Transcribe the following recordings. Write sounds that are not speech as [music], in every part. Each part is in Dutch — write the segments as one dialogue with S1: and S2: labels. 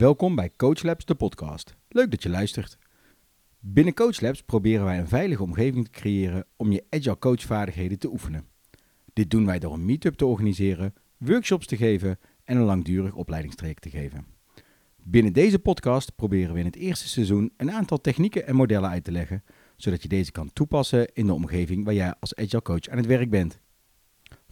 S1: Welkom bij Coach Labs, de podcast. Leuk dat je luistert. Binnen Coach Labs proberen wij een veilige omgeving te creëren om je agile coachvaardigheden te oefenen. Dit doen wij door een meetup te organiseren, workshops te geven en een langdurig opleidingstraject te geven. Binnen deze podcast proberen we in het eerste seizoen een aantal technieken en modellen uit te leggen, zodat je deze kan toepassen in de omgeving waar jij als agile coach aan het werk bent.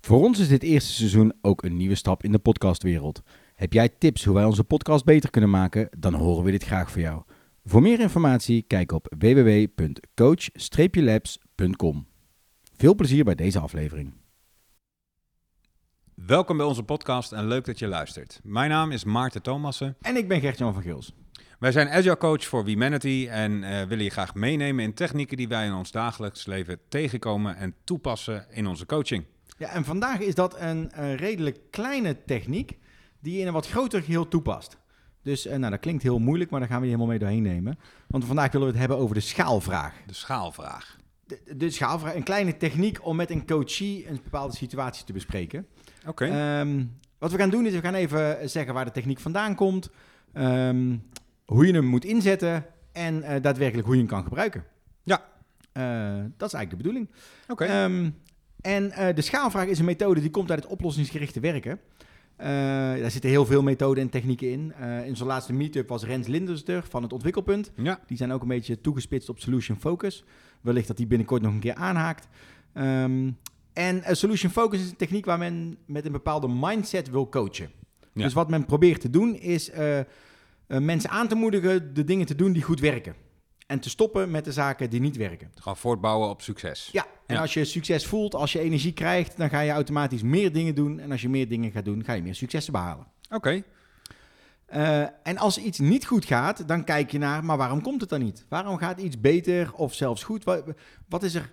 S1: Voor ons is dit eerste seizoen ook een nieuwe stap in de podcastwereld. Heb jij tips hoe wij onze podcast beter kunnen maken? Dan horen we dit graag voor jou. Voor meer informatie kijk op www.coach-labs.com. Veel plezier bij deze aflevering.
S2: Welkom bij onze podcast en leuk dat je luistert. Mijn naam is Maarten Thomassen.
S1: En ik ben Gert-Jan van Gils.
S2: Wij zijn Agile Coach voor Humanity en eh, willen je graag meenemen in technieken die wij in ons dagelijks leven tegenkomen en toepassen in onze coaching.
S1: Ja, en vandaag is dat een, een redelijk kleine techniek die je in een wat groter geheel toepast. Dus uh, nou, dat klinkt heel moeilijk, maar daar gaan we je helemaal mee doorheen nemen. Want vandaag willen we het hebben over de schaalvraag.
S2: De schaalvraag.
S1: De, de schaalvraag, een kleine techniek om met een coachie een bepaalde situatie te bespreken.
S2: Oké.
S1: Ehm, wat we gaan doen is, we gaan even zeggen waar de techniek vandaan komt, ehm, hoe je hem moet inzetten en uh, daadwerkelijk hoe je hem kan gebruiken.
S2: Ja.
S1: Uh, dat is eigenlijk de bedoeling.
S2: Oké.
S1: Um, en uh, de schaalvraag is een methode die komt uit het oplossingsgerichte werken. Uh, daar zitten heel veel methoden en technieken in. Uh, in zijn laatste meetup was Rens Linders er van het Ontwikkelpunt.
S2: Ja.
S1: Die zijn ook een beetje toegespitst op Solution Focus. Wellicht dat die binnenkort nog een keer aanhaakt. Um, en uh, Solution Focus is een techniek waar men met een bepaalde mindset wil coachen. Ja. Dus wat men probeert te doen is mensen aan te moedigen de dingen te doen die goed werken. En te stoppen met de zaken die niet werken.
S2: Gewoon voortbouwen op succes.
S1: Ja, en ja. als je succes voelt, als je energie krijgt, dan ga je automatisch meer dingen doen. En als je meer dingen gaat doen, ga je meer successen behalen.
S2: Oké. Okay.
S1: Uh, en als iets niet goed gaat, dan kijk je naar, maar waarom komt het dan niet? Waarom gaat iets beter of zelfs goed? Wat, wat is er...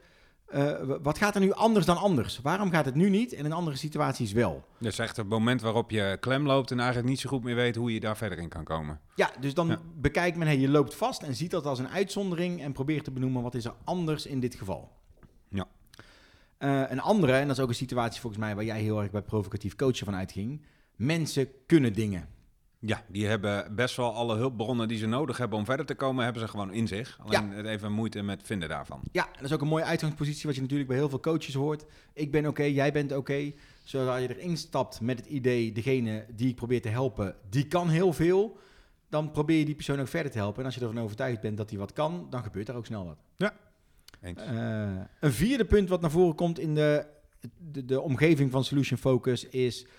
S1: Uh, wat gaat er nu anders dan anders? Waarom gaat het nu niet en in andere situaties wel?
S2: Dat is echt het moment waarop je klem loopt en eigenlijk niet zo goed meer weet hoe je daar verder in kan komen.
S1: Ja, dus dan ja. bekijkt men, hey, je loopt vast en ziet dat als een uitzondering en probeert te benoemen wat is er anders in dit geval. Uh, een andere, en dat is ook een situatie volgens mij waar jij heel erg bij provocatief coachen van uitging. Mensen kunnen dingen.
S2: Ja, die hebben best wel alle hulpbronnen die ze nodig hebben om verder te komen, hebben ze gewoon in zich. Alleen ja. even moeite met vinden daarvan.
S1: Ja, dat is ook een mooie uitgangspositie wat je natuurlijk bij heel veel coaches hoort. Ik ben oké, okay, jij bent oké. Okay. Zodra je erin stapt met het idee, degene die ik probeer te helpen, die kan heel veel. Dan probeer je die persoon ook verder te helpen. En als je ervan overtuigd bent dat hij wat kan, dan gebeurt er ook snel wat.
S2: Ja.
S1: Uh, een vierde punt wat naar voren komt in de, de, de omgeving van Solution Focus is, uh,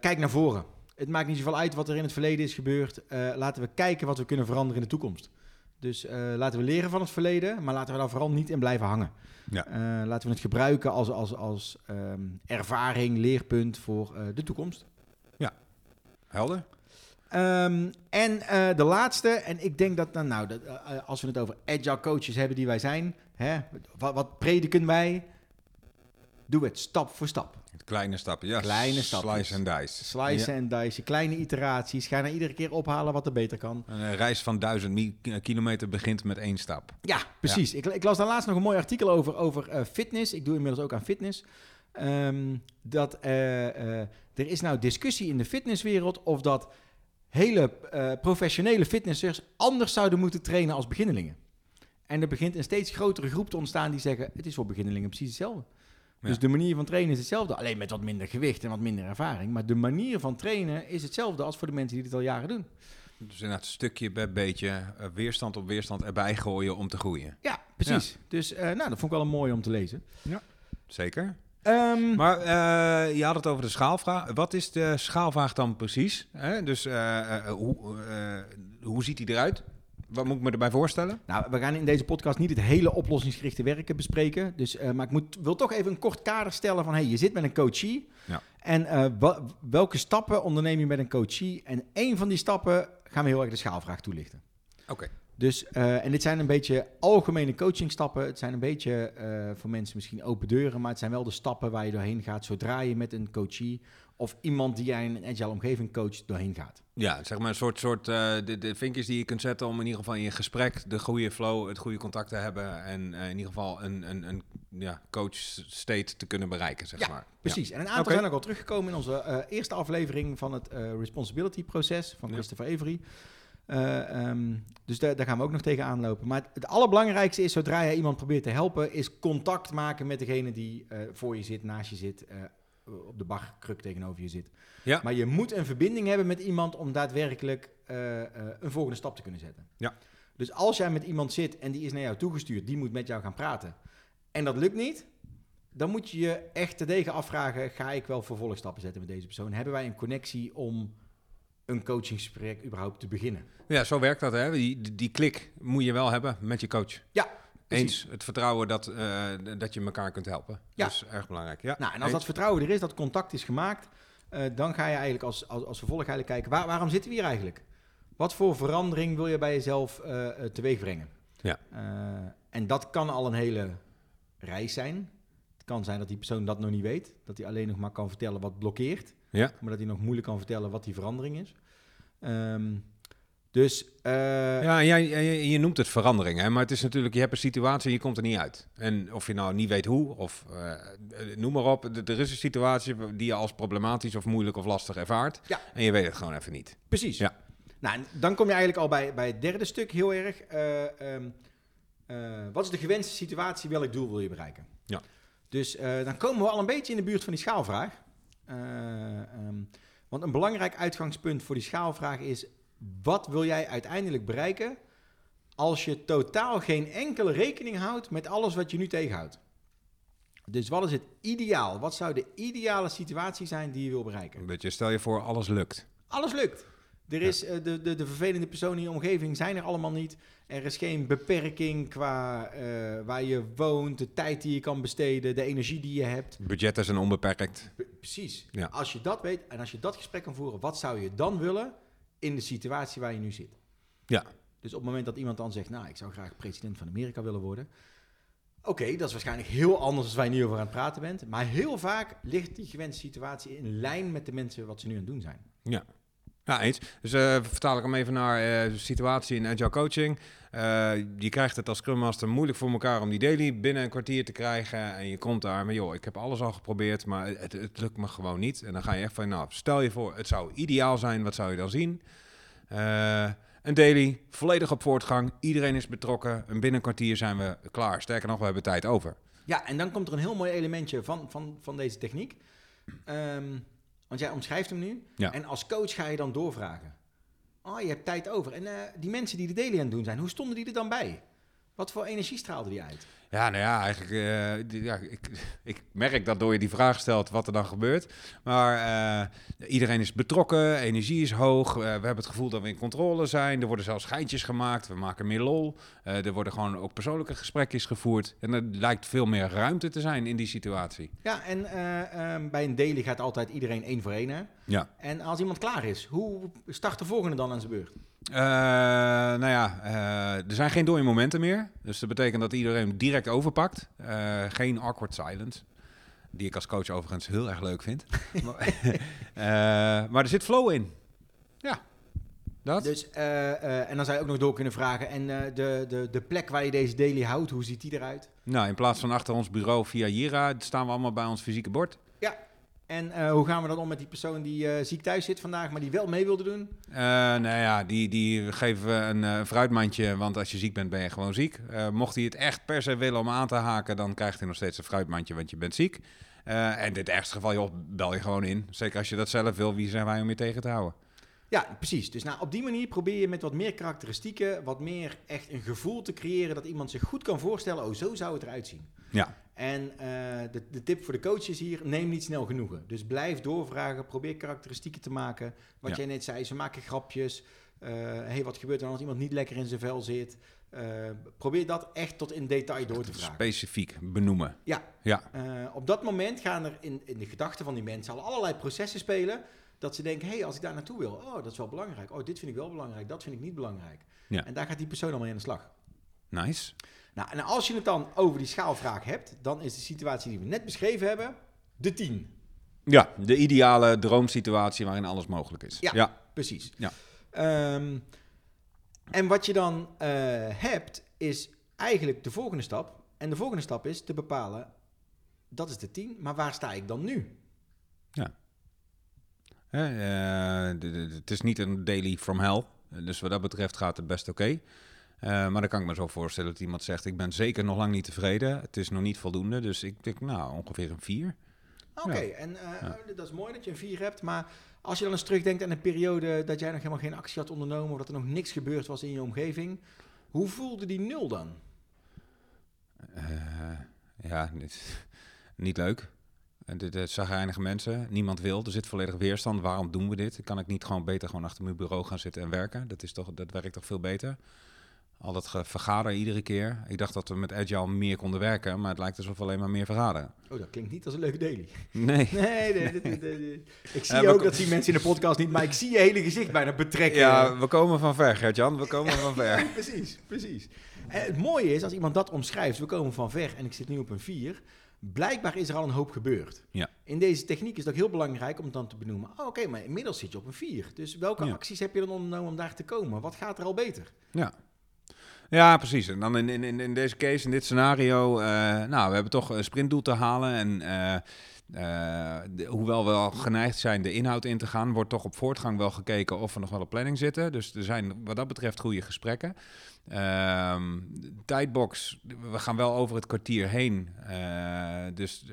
S1: kijk naar voren. Het maakt niet zoveel uit wat er in het verleden is gebeurd. Uh, laten we kijken wat we kunnen veranderen in de toekomst. Dus laten we leren van het verleden, maar laten we daar vooral niet in blijven hangen.
S2: Ja.
S1: Laten we het gebruiken als, als, als um, ervaring, leerpunt voor de toekomst.
S2: Ja, helder.
S1: Um, en de laatste, en ik denk dat, nou, nou dat, als we het over agile coaches hebben die wij zijn, hè, wat, wat prediken wij? Doe het stap voor stap.
S2: Kleine stappen, ja.
S1: Kleine stappen.
S2: Slice en dice.
S1: Slice en ja. dice, kleine iteraties. Ga naar iedere keer ophalen wat er beter kan.
S2: Een reis van duizend kilometer begint met één stap.
S1: Ja, precies. Ja. Ik, ik, las daar laatst nog een mooi artikel over, over uh, fitness. Ik doe inmiddels ook aan fitness. Um, dat uh, uh, er is nou discussie in de fitnesswereld of dat hele professionele fitnessers anders zouden moeten trainen als beginnelingen. En er begint een steeds grotere groep te ontstaan die zeggen: het is voor beginnelingen precies hetzelfde. Ja. Dus de manier van trainen is hetzelfde, alleen met wat minder gewicht en wat minder ervaring. Maar de manier van trainen is hetzelfde als voor de mensen die dit al jaren doen.
S2: Dus inderdaad een stukje bij beetje uh, weerstand op weerstand erbij gooien om te groeien.
S1: Ja, precies. Ja. Dus uh, nou, dat vond ik wel een mooi om te lezen.
S2: Ja, zeker.
S1: Um,
S2: maar uh, je had het over de schaalvraag. Wat is de schaalvraag dan precies? Hè? Dus hoe, hoe ziet die eruit? Wat moet ik me erbij voorstellen?
S1: Nou, we gaan in deze podcast niet het hele oplossingsgerichte werken bespreken. Dus, uh, maar ik moet, wil toch even een kort kader stellen van... hey, je zit met een coachie.
S2: Ja.
S1: En uh, welke stappen onderneem je met een coachie? En één van die stappen gaan we heel erg de schaalvraag toelichten.
S2: Oké. Okay.
S1: Dus, uh, en dit zijn een beetje algemene coachingstappen. Het zijn een beetje voor mensen misschien open deuren... maar het zijn wel de stappen waar je doorheen gaat... zodra je met een coachie of iemand die jij in een agile omgeving coacht doorheen gaat.
S2: Ja, zeg maar een soort, soort uh, de, de vinkjes die je kunt zetten om in ieder geval in je gesprek de goede flow, het goede contact te hebben en uh, in ieder geval een, een, een ja, coach state te kunnen bereiken, zeg
S1: Ja,
S2: maar.
S1: Precies. En een aantal zijn ook al teruggekomen in onze eh, eerste aflevering van het eh, Responsibility proces van
S2: Ja.
S1: Christopher Avery. Eh, ehm, dus daar, daar gaan we ook nog tegenaan lopen. Maar het, het allerbelangrijkste is, zodra je iemand probeert te helpen, is contact maken met degene die eh, voor je zit, naast je zit, eh, op de barkruk tegenover je zit.
S2: Ja.
S1: Maar je moet een verbinding hebben met iemand om daadwerkelijk een volgende stap te kunnen zetten.
S2: Ja.
S1: Dus als jij met iemand zit en die is naar jou toegestuurd, die moet met jou gaan praten. En dat lukt niet, dan moet je je echt te degen afvragen: ga ik wel vervolgstappen zetten met deze persoon? Hebben wij een connectie om een coachingsgesprek überhaupt te beginnen?
S2: Ja, zo werkt dat. Hè? Die, die- klik moet je wel hebben met je coach.
S1: Ja, precies.
S2: Eens het vertrouwen dat, eh, dat je elkaar kunt helpen.
S1: Ja.
S2: Dat is erg belangrijk. Ja.
S1: Nou, en als
S2: Eens.
S1: dat vertrouwen er is, dat contact is gemaakt, eh, dan ga je eigenlijk als, als, als vervolg eigenlijk kijken: waar, waarom zitten we hier eigenlijk? Wat voor verandering wil je bij jezelf eh, teweeg brengen?
S2: Ja.
S1: En dat kan al een hele reis zijn. Het kan zijn dat die persoon dat nog niet weet, dat hij alleen nog maar kan vertellen wat blokkeert.
S2: Ja.
S1: maar dat hij nog moeilijk kan vertellen wat die verandering is. Ehm, dus eh,
S2: Ja, en jij, je, je noemt het verandering, hè? maar het is natuurlijk, je hebt een situatie en je komt er niet uit. En of je nou niet weet hoe, of eh, eh, noem maar op, er is een situatie die je als problematisch of moeilijk of lastig ervaart.
S1: Ja.
S2: En je weet het gewoon even niet.
S1: precies.
S2: Ja.
S1: Nou, dan kom je eigenlijk al bij, bij het derde stuk heel erg. eh, ehm, eh, wat is de gewenste situatie? Welk doel wil je bereiken?
S2: Ja.
S1: Dus dan komen we al een beetje in de buurt van die schaalvraag. Eh, ehm, want een belangrijk uitgangspunt voor die schaalvraag is: wat wil jij uiteindelijk bereiken als je totaal geen enkele rekening houdt met alles wat je nu tegenhoudt? Dus wat is het ideaal? Wat zou de ideale situatie zijn die je wil bereiken?
S2: Een beetje, stel je voor, alles lukt.
S1: Alles lukt. Er is, eh, de, de, de vervelende personen in je omgeving zijn er allemaal niet. Er is geen beperking qua eh, waar je woont, de tijd die je kan besteden, de energie die je hebt.
S2: Budgetten zijn onbeperkt.
S1: P- precies.
S2: Ja.
S1: Als je dat weet en als je dat gesprek kan voeren, wat zou je dan willen in de situatie waar je nu zit?
S2: Ja.
S1: Dus op het moment dat iemand dan zegt, nou, ik zou graag president van Amerika willen worden. Oké, dat is waarschijnlijk heel anders dan wij nu over aan het praten bent. Maar heel vaak ligt die gewenste situatie in lijn met de mensen wat ze nu aan het doen zijn.
S2: Ja. Ja, eens. Dus eh, vertaal ik hem even naar de situatie in agile coaching. Eh, je krijgt het als Scrum Master moeilijk voor elkaar om die daily binnen een kwartier te krijgen. En je komt daar, maar joh, ik heb alles al geprobeerd, maar het, het lukt me gewoon niet. En dan ga je echt van, nou, stel je voor, het zou ideaal zijn, wat zou je dan zien? Een daily, volledig op voortgang, iedereen is betrokken. En binnen een kwartier zijn we klaar. Sterker nog, we hebben tijd over.
S1: Ja, en dan komt er een heel mooi elementje van, van, van deze techniek. Ehm, want jij omschrijft hem nu.
S2: Ja.
S1: En als coach ga je dan doorvragen. Oh, je hebt tijd over. En eh, die mensen die de daily aan het doen zijn, hoe stonden die er dan bij? Wat voor energie straalde die uit?
S2: Ja, nou ja, eigenlijk, die- ja, ik, ik merk dat door je die vraag stelt wat er dan gebeurt. Maar eh, iedereen is betrokken, energie is hoog, eh, we hebben het gevoel dat we in controle zijn. Er worden zelfs geintjes gemaakt, we maken meer lol. Er worden gewoon ook persoonlijke gesprekjes gevoerd. En er lijkt veel meer ruimte te zijn in die situatie.
S1: Ja, en eh, ehm, bij een daily gaat altijd iedereen één voor één. Hè?
S2: Ja.
S1: En als iemand klaar is, hoe start de volgende dan aan zijn beurt?
S2: Eh, nou ja, eh, er zijn geen dode momenten meer. Dus dat betekent dat iedereen direct overpakt. Eh, geen awkward silence. Die ik als coach overigens heel erg leuk vind. [laughs] maar, [laughs] maar er zit flow in. Ja, dat.
S1: Dus, en dan zou je ook nog door kunnen vragen. En de, de, de plek waar je deze daily houdt, hoe ziet die eruit?
S2: Nou, in plaats van achter ons bureau via Jira, staan we allemaal bij ons fysieke bord.
S1: En eh, hoe gaan we dan om met die persoon die eh, ziek thuis zit vandaag, maar die wel mee wilde doen?
S2: Eh, nou ja, die, die geven we een fruitmandje, want als je ziek bent, ben je gewoon ziek. Mocht hij het echt per se willen om aan te haken, dan krijgt hij nog steeds een fruitmandje, want je bent ziek. En in het ergste geval, joh, bel je gewoon in. Zeker als je dat zelf wil, wie zijn wij om je tegen te houden?
S1: Ja, precies. Dus nou, op die manier probeer je met wat meer karakteristieken, wat meer echt een gevoel te creëren dat iemand zich goed kan voorstellen, oh, zo zou het eruit zien.
S2: Ja.
S1: En eh, de, de tip voor de coaches hier, neem niet snel genoegen. Dus blijf doorvragen, probeer karakteristieken te maken. Wat
S2: Ja.
S1: jij net zei, ze maken grapjes. Eh hey, wat gebeurt er als iemand niet lekker in zijn vel zit? Eh, probeer dat echt tot in detail door te vragen.
S2: Specifiek benoemen.
S1: Ja.
S2: Ja.
S1: Op dat moment gaan er in, in de gedachten van die mensen al allerlei processen spelen. Dat ze denken, hé, hey, als ik daar naartoe wil, oh, dat is wel belangrijk. Oh, dit vind ik wel belangrijk, dat vind ik niet belangrijk.
S2: Ja.
S1: En daar gaat die persoon allemaal aan de slag.
S2: Nice.
S1: Nou, en als je het dan over die schaalvraag hebt, dan is de situatie die we net beschreven hebben, de 10.
S2: Ja, de ideale droomsituatie waarin alles mogelijk is.
S1: Ja.
S2: ja.
S1: Precies.
S2: Ja.
S1: Ehm, en wat je dan eh, hebt, is eigenlijk de volgende stap. En de volgende stap is te bepalen, dat is de 10, maar waar sta ik dan nu?
S2: Hè, eh, het is niet een daily from hell. Dus wat dat betreft gaat het best oké. Eh, maar dan kan ik me zo voorstellen dat iemand zegt: Ik ben zeker nog lang niet tevreden. Het is nog niet voldoende. Dus ik denk, nou, ongeveer een 4.
S1: Oké, en eh, dat is mooi dat je een 4 hebt, maar als je dan eens terugdenkt aan een periode dat jij nog helemaal geen actie had ondernomen, of dat er nog niks gebeurd was in je omgeving, hoe voelde die 0 dan?
S2: Eh, ja, niet, [laughs] niet leuk. En dit dit zagrijnige mensen. Niemand wil. Er zit volledig weerstand. Waarom doen we dit? Kan ik niet gewoon beter gewoon achter mijn bureau gaan zitten en werken? Dat, is toch, dat werkt toch veel beter? Al dat vergaderen iedere keer. Ik dacht dat we met Agile meer konden werken, maar het lijkt alsof we alleen maar meer vergaderen.
S1: Oh, dat klinkt niet als een leuke daily. [laughs]
S2: Nee.
S1: Nee, nee, ik [laughs] zie
S2: Eh,
S1: ook, dat zien mensen in de podcast niet, maar ik zie je hele gezicht bijna betrekken.
S2: Ja, we komen van ver, Gert-Jan. We komen van ver. [laughs]
S1: precies, precies. En het mooie is, als iemand dat omschrijft, we komen van ver en ik zit nu op een 4, blijkbaar is er al een hoop gebeurd.
S2: Ja.
S1: In deze techniek is het ook heel belangrijk om dan te benoemen, oh, oké, maar inmiddels zit je op een 4. Dus welke
S2: Ja.
S1: acties heb je dan ondernomen om daar te komen? Wat gaat er al beter?
S2: Ja. Ja, precies. En dan in, in, in- deze case, in dit scenario, eh, nou, we hebben toch een sprintdoel te halen. En eh, eh, hoewel we al geneigd zijn de inhoud in te gaan, wordt toch op voortgang wel gekeken of we nog wel op planning zitten. Dus er zijn wat dat betreft goede gesprekken. Ehm, tijdbox, we gaan wel over het kwartier heen. Dus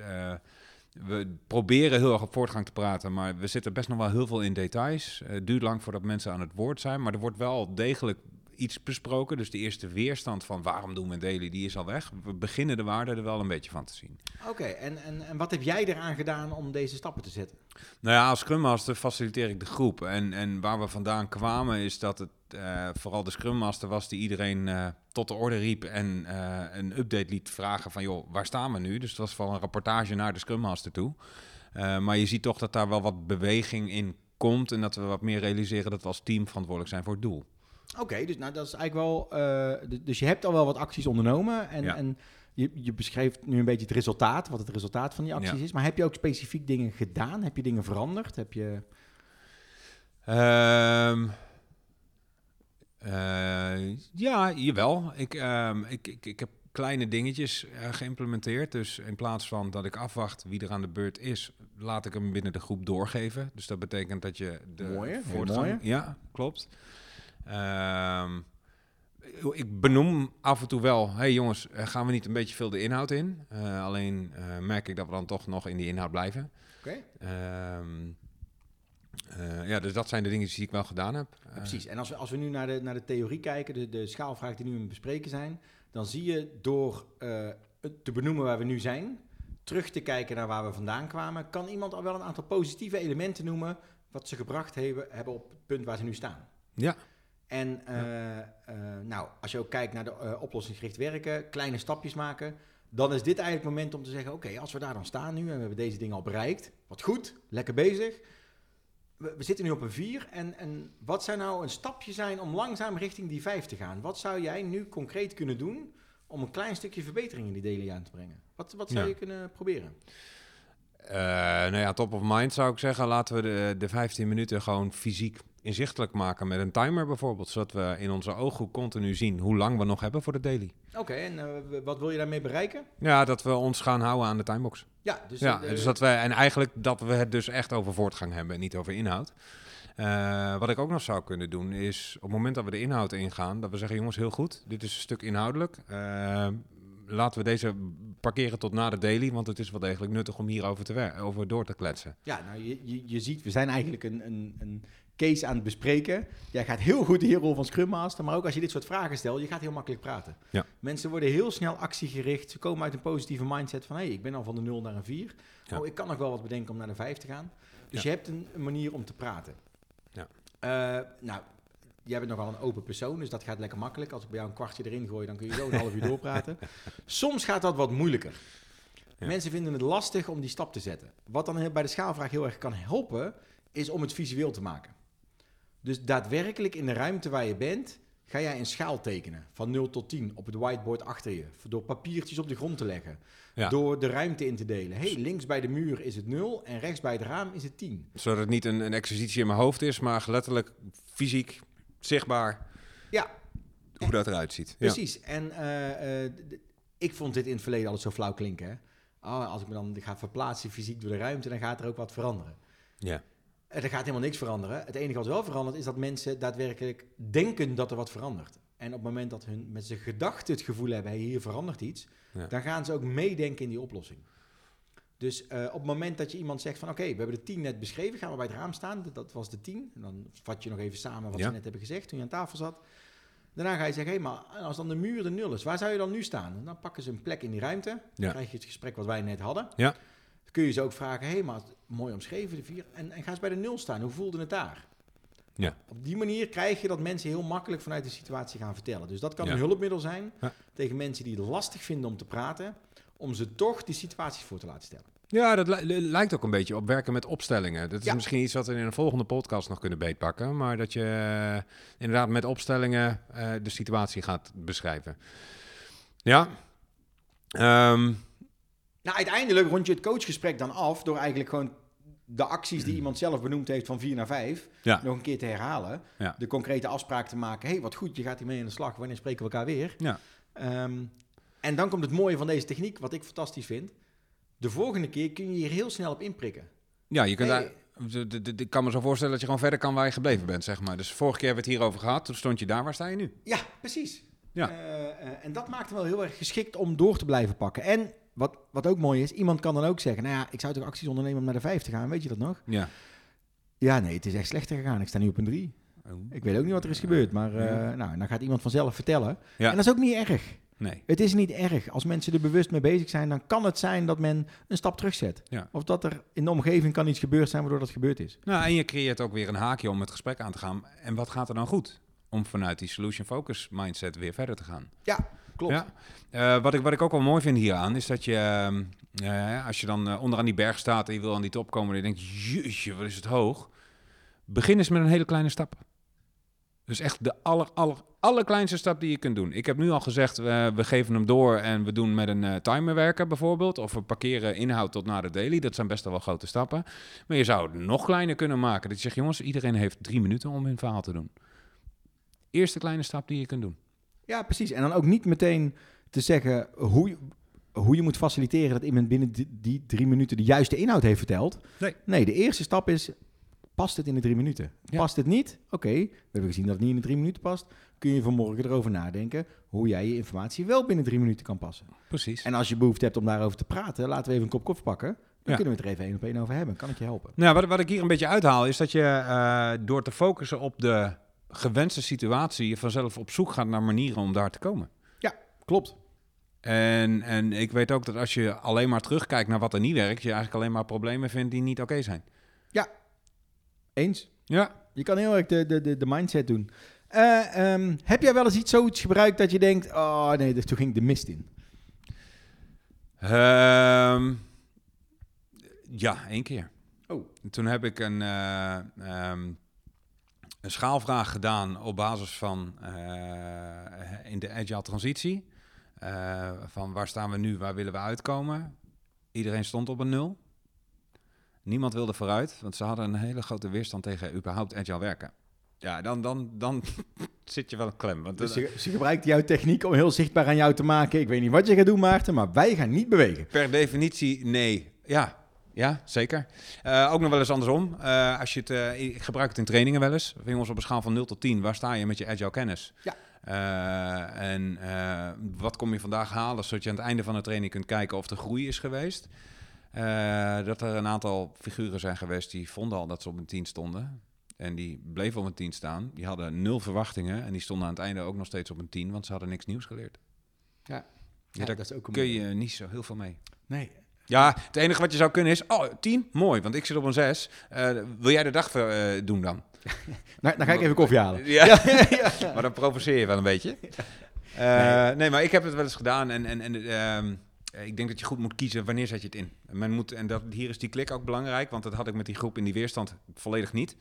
S2: we proberen heel erg op voortgang te praten, maar we zitten best nog wel heel veel in details. Het duurt lang voordat mensen aan het woord zijn, maar er wordt wel degelijk iets besproken. Dus de eerste weerstand van waarom doen we daily, die is al weg. We beginnen de waarde er wel een beetje van te zien.
S1: Oké, en, en, en wat heb jij eraan gedaan om deze stappen te zetten?
S2: Nou ja, als Scrum Master faciliteer ik de groep. En, en waar we vandaan kwamen is dat het eh, vooral de Scrum Master was die iedereen eh, tot de orde riep en eh, een update liet vragen van joh, waar staan we nu? Dus het was van een rapportage naar de Scrum Master toe. Maar je ziet toch dat daar wel wat beweging in komt en dat we wat meer realiseren dat we als team verantwoordelijk zijn voor het doel.
S1: Oké, dus nou, dat is eigenlijk wel. eh, dus je hebt al wel wat acties ondernomen. En,
S2: Ja.
S1: en je, je beschreef nu een beetje het resultaat, wat het resultaat van die acties
S2: Ja.
S1: is. Maar heb je ook specifiek dingen gedaan? Heb je dingen veranderd? Heb je.
S2: Ehm eh, ja, jawel. Ik, ehm, ik, ik, ik heb kleine dingetjes eh, geïmplementeerd. Dus in plaats van dat ik afwacht wie er aan de beurt is, laat ik hem binnen de groep doorgeven. Dus dat betekent dat je de
S1: Mooi,
S2: voortgang...
S1: mooi,
S2: Ja, klopt. Ehm, ik benoem af en toe wel, hey jongens, eh, gaan we niet een beetje veel de inhoud in? Eh, alleen eh, merk ik dat we dan toch nog in die inhoud blijven.
S1: Oké.
S2: Ehm, eh, ja, dus dat zijn de dingen die ik wel gedaan heb.
S1: Precies. En als we, als we nu naar de, naar de theorie kijken, de, de schaalvragen die nu in bespreken zijn, dan zie je door het te benoemen waar we nu zijn, terug te kijken naar waar we vandaan kwamen, kan iemand al wel een aantal positieve elementen noemen wat ze gebracht hebben, hebben op het punt waar ze nu staan.
S2: Ja,
S1: En eh, eh, nou, als je ook kijkt naar de eh, oplossingsgericht werken, kleine stapjes maken, dan is dit eigenlijk het moment om te zeggen: oké, als we daar dan staan nu en we hebben deze dingen al bereikt, wat goed, lekker bezig. We, we zitten nu op een 4 en, en wat zou nou een stapje zijn om langzaam richting die 5 te gaan? Wat zou jij nu concreet kunnen doen om een klein stukje verbetering in die daily aan te brengen? Wat, wat zou
S2: Ja.
S1: je kunnen proberen?
S2: Eh, nou ja, top of mind zou ik zeggen. Laten we de, de 15 minuten gewoon fysiek inzichtelijk maken met een timer bijvoorbeeld. Zodat we in onze ooghoek continu zien hoe lang we nog hebben voor de daily.
S1: Oké, en eh, wat wil je daarmee bereiken?
S2: Ja, dat we ons gaan houden aan de timebox.
S1: Ja, dus,
S2: ja,
S1: eh,
S2: dus dat we, en eigenlijk dat we het dus echt over voortgang hebben en niet over inhoud. Eh, wat ik ook nog zou kunnen doen is op het moment dat we de inhoud ingaan, dat we zeggen jongens heel goed, dit is een stuk inhoudelijk. Laten we deze parkeren tot na de daily, want het is wel degelijk nuttig om hierover te over door te kletsen.
S1: Ja, nou, je, je, je ziet, we zijn eigenlijk een, een, een case aan het bespreken. Jij gaat heel goed je rol van Scrum Master, maar ook als je dit soort vragen stelt, je gaat heel makkelijk praten.
S2: Ja.
S1: Mensen worden heel snel actiegericht. Ze komen uit een positieve mindset van, hé, hey, ik ben al van de 0 naar een 4.
S2: Ja.
S1: Oh, ik kan nog wel wat bedenken om naar de 5 te gaan. Dus
S2: Ja.
S1: je hebt een, een manier om te praten.
S2: Ja.
S1: Eh, nou, jij bent nogal een open persoon, dus dat gaat lekker makkelijk. Als ik bij jou een kwartje erin gooi, dan kun je zo een half uur doorpraten. [laughs] Soms gaat dat wat moeilijker.
S2: Ja.
S1: Mensen vinden het lastig om die stap te zetten. Wat dan bij de schaalvraag heel erg kan helpen, is om het visueel te maken. Dus daadwerkelijk in de ruimte waar je bent, ga jij een schaal tekenen. Van 0 tot 10 op het whiteboard achter je. Door papiertjes op de grond te leggen.
S2: Ja.
S1: Door de ruimte in te delen. hey, links bij de muur is het 0 en rechts bij het raam is het 10.
S2: Zodat het niet een, een exercitie in mijn hoofd is, maar letterlijk fysiek, zichtbaar,
S1: Ja,
S2: hoe dat eruit ziet. Ja.
S1: Precies. En eh, eh, ik vond dit in het verleden altijd zo flauw klinken. Hè? Oh, als ik me dan ga verplaatsen fysiek door de ruimte, dan gaat er ook wat veranderen.
S2: Ja.
S1: Er gaat helemaal niks veranderen. Het enige wat wel verandert is dat mensen daadwerkelijk denken dat er wat verandert. En op het moment dat hun met zijn gedachten het gevoel hebben, hey, hier verandert iets,
S2: Ja.
S1: dan gaan ze ook meedenken in die oplossing. Dus eh, op het moment dat je iemand zegt van oké, we hebben de 10 net beschreven, gaan we bij het raam staan, dat- was de 10. En dan vat je nog even samen wat
S2: Ja.
S1: ze net hebben gezegd toen je aan tafel zat. Daarna ga je zeggen, hé, maar als dan de muur de nul is, waar zou je dan nu staan? En dan pakken ze een plek in die ruimte, dan
S2: Ja.
S1: krijg je het gesprek wat wij net hadden.
S2: Ja.
S1: Kun je ze ook vragen, hé, maar mooi omschreven, de vier. En, en ga eens bij de nul staan, hoe voelde het daar?
S2: Ja.
S1: Op die manier krijg je dat mensen heel makkelijk vanuit de situatie gaan vertellen. Dus dat kan
S2: Ja.
S1: een hulpmiddel zijn
S2: Ja.
S1: tegen mensen die het lastig vinden om te praten, om ze toch die situaties voor te laten stellen.
S2: Ja, dat li- li- lijkt ook een beetje op werken met opstellingen. Dat is
S1: Ja.
S2: misschien iets wat we in een volgende podcast nog kunnen beetpakken. Maar dat je eh, inderdaad met opstellingen eh, de situatie gaat beschrijven. Ja. Ehm,
S1: Nou, uiteindelijk rond je het coachgesprek dan af door eigenlijk gewoon de acties die iemand zelf benoemd heeft van 4 naar 5
S2: ja.
S1: nog een keer te herhalen.
S2: Ja.
S1: De concrete afspraak te maken. hey, wat goed, je gaat hiermee aan de slag. Wanneer spreken we elkaar weer?
S2: Ja.
S1: Ehm, en dan komt het mooie van deze techniek, wat ik fantastisch vind. De volgende keer kun je hier heel snel op inprikken.
S2: Ja, je kunt
S1: Hey.
S2: daar. Ik kan me zo voorstellen dat je gewoon verder kan waar je gebleven bent, zeg maar. Dus vorige keer hebben we het hierover gehad. Toen stond je daar. Waar sta je nu?
S1: Ja, precies.
S2: Ja.
S1: Eh, eh, en dat maakt hem wel heel erg geschikt om door te blijven pakken. En wat, wat ook mooi is, iemand kan dan ook zeggen... nou ja, ik zou toch acties ondernemen om naar de 5 te gaan, weet je dat nog?
S2: Ja.
S1: Ja, nee, het is echt slechter gegaan. Ik sta nu op een 3. Ik weet ook niet wat er is gebeurd, maar eh,
S2: Ja.
S1: nou, dan gaat iemand vanzelf vertellen.
S2: Ja.
S1: En dat is ook niet erg.
S2: Nee.
S1: Het is niet erg. Als mensen er bewust mee bezig zijn, dan kan het zijn dat men een stap terugzet.
S2: Ja.
S1: Of dat er in de omgeving kan iets gebeurd zijn waardoor dat gebeurd is.
S2: Nou, en je creëert ook weer een haakje om het gesprek aan te gaan. En wat gaat er dan goed? Om vanuit die solution focus mindset weer verder te gaan. Ja. Eh, wat, ik, wat ik ook wel mooi vind hieraan is dat je, ehm, eh, als je dan eh, onderaan die berg staat en je wil aan die top komen en je denkt, jeetje, wat is het hoog. Begin eens met een hele kleine stap. Dus echt de aller, aller, allerkleinste stap die je kunt doen. Ik heb nu al gezegd, we, geven hem door en we doen met een timer werken bijvoorbeeld. Of we parkeren inhoud tot na de daily. Dat zijn best wel grote stappen. Maar je zou het nog kleiner kunnen maken. Dat je zegt, jongens, iedereen heeft drie minuten om hun verhaal te doen. Eerste kleine stap die je kunt doen.
S1: Ja, precies. En dan ook niet meteen te zeggen hoe je, hoe je moet faciliteren dat iemand binnen die, die drie minuten de juiste inhoud heeft verteld.
S2: Nee.
S1: Nee, de eerste stap is, past het in de drie minuten?
S2: Ja.
S1: Past het niet? Oké, we hebben gezien dat het niet in de drie minuten past. Kun je vanmorgen erover nadenken hoe jij je informatie wel binnen drie minuten kan passen.
S2: Precies.
S1: En als je behoefte hebt om daarover te praten, laten we even een kop koffie pakken. Dan
S2: Ja.
S1: kunnen we het er even één op één over hebben. Kan ik je helpen?
S2: Nou, wat, wat ik hier een beetje uithaal is dat je eh, door te focussen op de gewenste situatie je vanzelf op zoek gaat naar manieren om daar te komen.
S1: Klopt.
S2: En, en ik weet ook dat als je alleen maar terugkijkt naar wat er niet werkt, je eigenlijk alleen maar problemen vindt die niet oké zijn.
S1: Eens.
S2: Ja.
S1: Je kan heel erg de, de, de, de mindset doen. Eh, ehm, heb jij wel eens iets zoiets gebruikt dat je denkt, oh nee, dus toen ging ik de mist in?
S2: Ehm, ja, één keer.
S1: Oh.
S2: Toen heb ik een, eh, ehm, een schaalvraag gedaan op basis van eh, in de agile transitie. Eh, van waar staan we nu, waar willen we uitkomen? Iedereen stond op een nul. Niemand wilde vooruit, want ze hadden een hele grote weerstand tegen überhaupt agile werken. Ja, dan, dan, dan [laughs] zit je wel een klem. Want
S1: Dus
S2: eh,
S1: ze, ze gebruikt jouw techniek om heel zichtbaar aan jou te maken. Ik weet niet wat je gaat doen, Maarten, maar wij gaan niet bewegen.
S2: Per definitie nee. Ja, ja zeker. Eh, ook nog wel eens andersom. Eh, als je het, eh, ik gebruik het in trainingen wel eens. Jongens, op een schaal van 0 tot 10, waar sta je met je agile kennis?
S1: Ja.
S2: En wat kom je vandaag halen, zodat je aan het einde van de training kunt kijken of er groei is geweest. Dat er een aantal figuren zijn geweest die vonden al dat ze op een 10 stonden. En die bleven op een 10 staan. Die hadden nul verwachtingen. En die stonden aan het einde ook nog steeds op een 10, want ze hadden niks nieuws geleerd.
S1: Ja,
S2: Ja, daar
S1: dat is ook een
S2: kun je niet zo heel veel mee.
S1: Nee.
S2: Ja, het enige wat je zou kunnen is, oh, 10, mooi, want ik zit op een 6. wil jij de dag eh, doen dan? [laughs]
S1: Nou, dan ga ik even koffie halen. [laughs]
S2: Ja, [laughs] maar dan provoceer je wel een beetje. Eh, nee. maar ik heb het wel eens gedaan en, en, en ehm, ik denk dat je goed moet kiezen wanneer zet je het in. Men moet, en dat, hier is die klik ook belangrijk, want dat had ik met die groep in die weerstand volledig niet.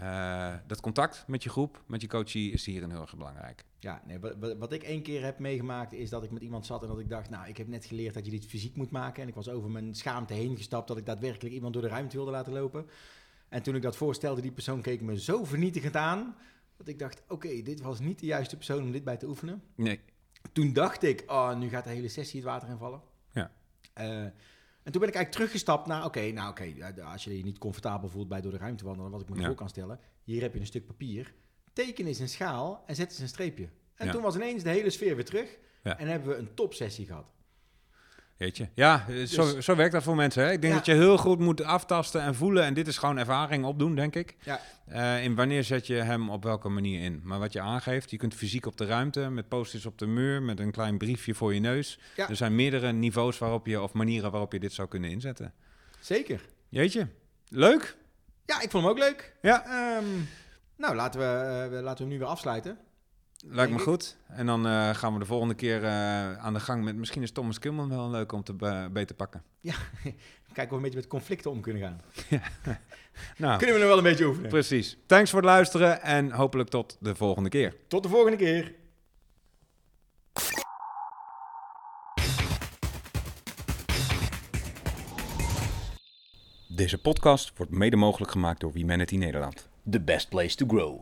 S2: Eh, dat contact met je groep, met je coachie, is hierin heel erg belangrijk.
S1: Ja, nee, wat, ik één keer heb meegemaakt is dat ik met iemand zat en dat ik dacht, nou, ik heb net geleerd dat je dit fysiek moet maken. En ik was over mijn schaamte heen gestapt dat ik daadwerkelijk iemand door de ruimte wilde laten lopen. En toen ik dat voorstelde, die persoon keek me zo vernietigend aan, dat ik dacht, oké, dit was niet de juiste persoon om dit bij te oefenen.
S2: Nee,
S1: Toen dacht ik, oh, nu gaat de hele sessie het water invallen.
S2: Ja.
S1: Eh, en toen ben ik eigenlijk teruggestapt naar, oké, nou oké, als je je niet comfortabel voelt bij door de ruimte wandelen, wat ik me
S2: Ja.
S1: voor kan stellen. Hier heb je een stuk papier. Teken eens een schaal en zet eens een streepje. En
S2: Ja.
S1: toen was ineens de hele sfeer weer terug.
S2: Ja.
S1: En hebben we een topsessie gehad.
S2: Jeetje. Ja, eh, zo,
S1: Dus-
S2: zo werkt dat voor mensen. Hè? Ik denk
S1: Ja.
S2: dat je heel goed moet aftasten en voelen. En dit is gewoon ervaring opdoen, denk ik.
S1: Ja.
S2: Eh, in wanneer zet je hem op welke manier in? Maar wat je aangeeft, je kunt fysiek op de ruimte, met posters op de muur, met een klein briefje voor je neus.
S1: Ja.
S2: Er zijn meerdere niveaus waarop je, of manieren waarop je dit zou kunnen inzetten.
S1: Zeker.
S2: Jeetje. Leuk.
S1: Ja, ik vond hem ook leuk.
S2: Ja.
S1: Ehm, nou, laten we, eh, we- laten we hem nu weer afsluiten.
S2: Lijkt me
S1: ik.
S2: goed. En dan eh, gaan we de volgende keer eh, aan de gang met... Misschien is Thomas Kilman wel leuk om te be- beter pakken. [laughs]
S1: Kijken of we een beetje met conflicten om kunnen gaan. [laughs]
S2: Nou,
S1: Kunnen we nog wel een beetje oefenen.
S2: precies. Thanks voor het luisteren en hopelijk tot de volgende keer.
S1: Tot de volgende keer.
S2: Deze podcast wordt mede mogelijk gemaakt door Humanity Nederland.
S3: The best place to grow.